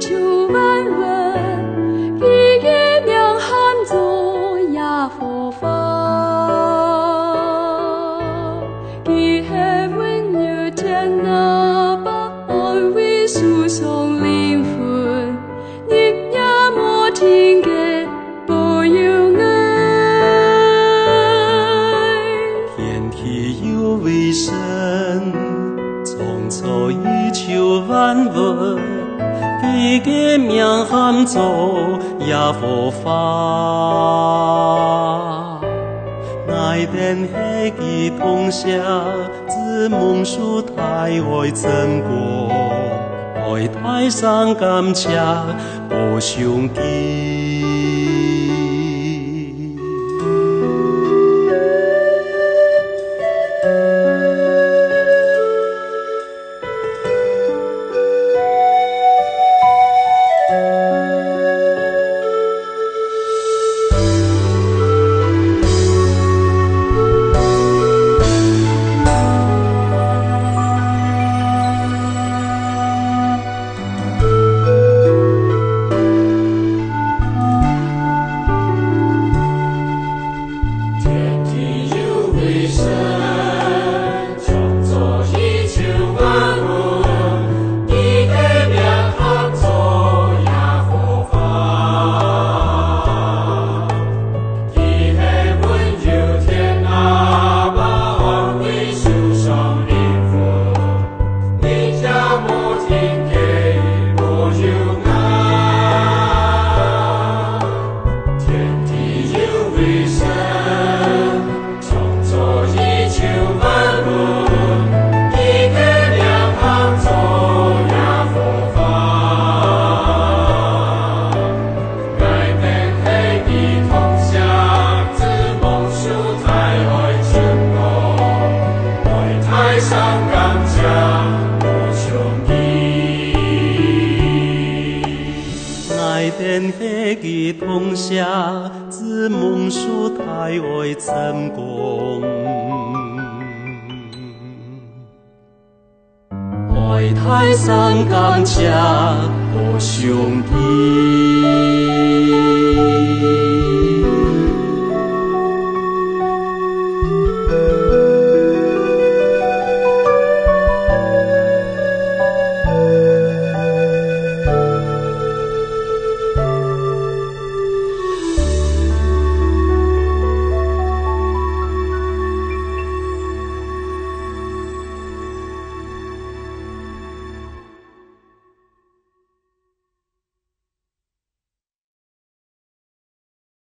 九万文，日夜两汉祖呀，佛法。给阿文有天哪，把爱为输送灵魂，日夜莫停格，保佑爱。天地有伟神，苍草一九万文。一个命喊走也无法。爱天黑记通宵，只梦数太爱真过，爱太伤感情，不相记。Krishna. 黑记通宵，只梦书台为成功。爱太伤感情，无相依。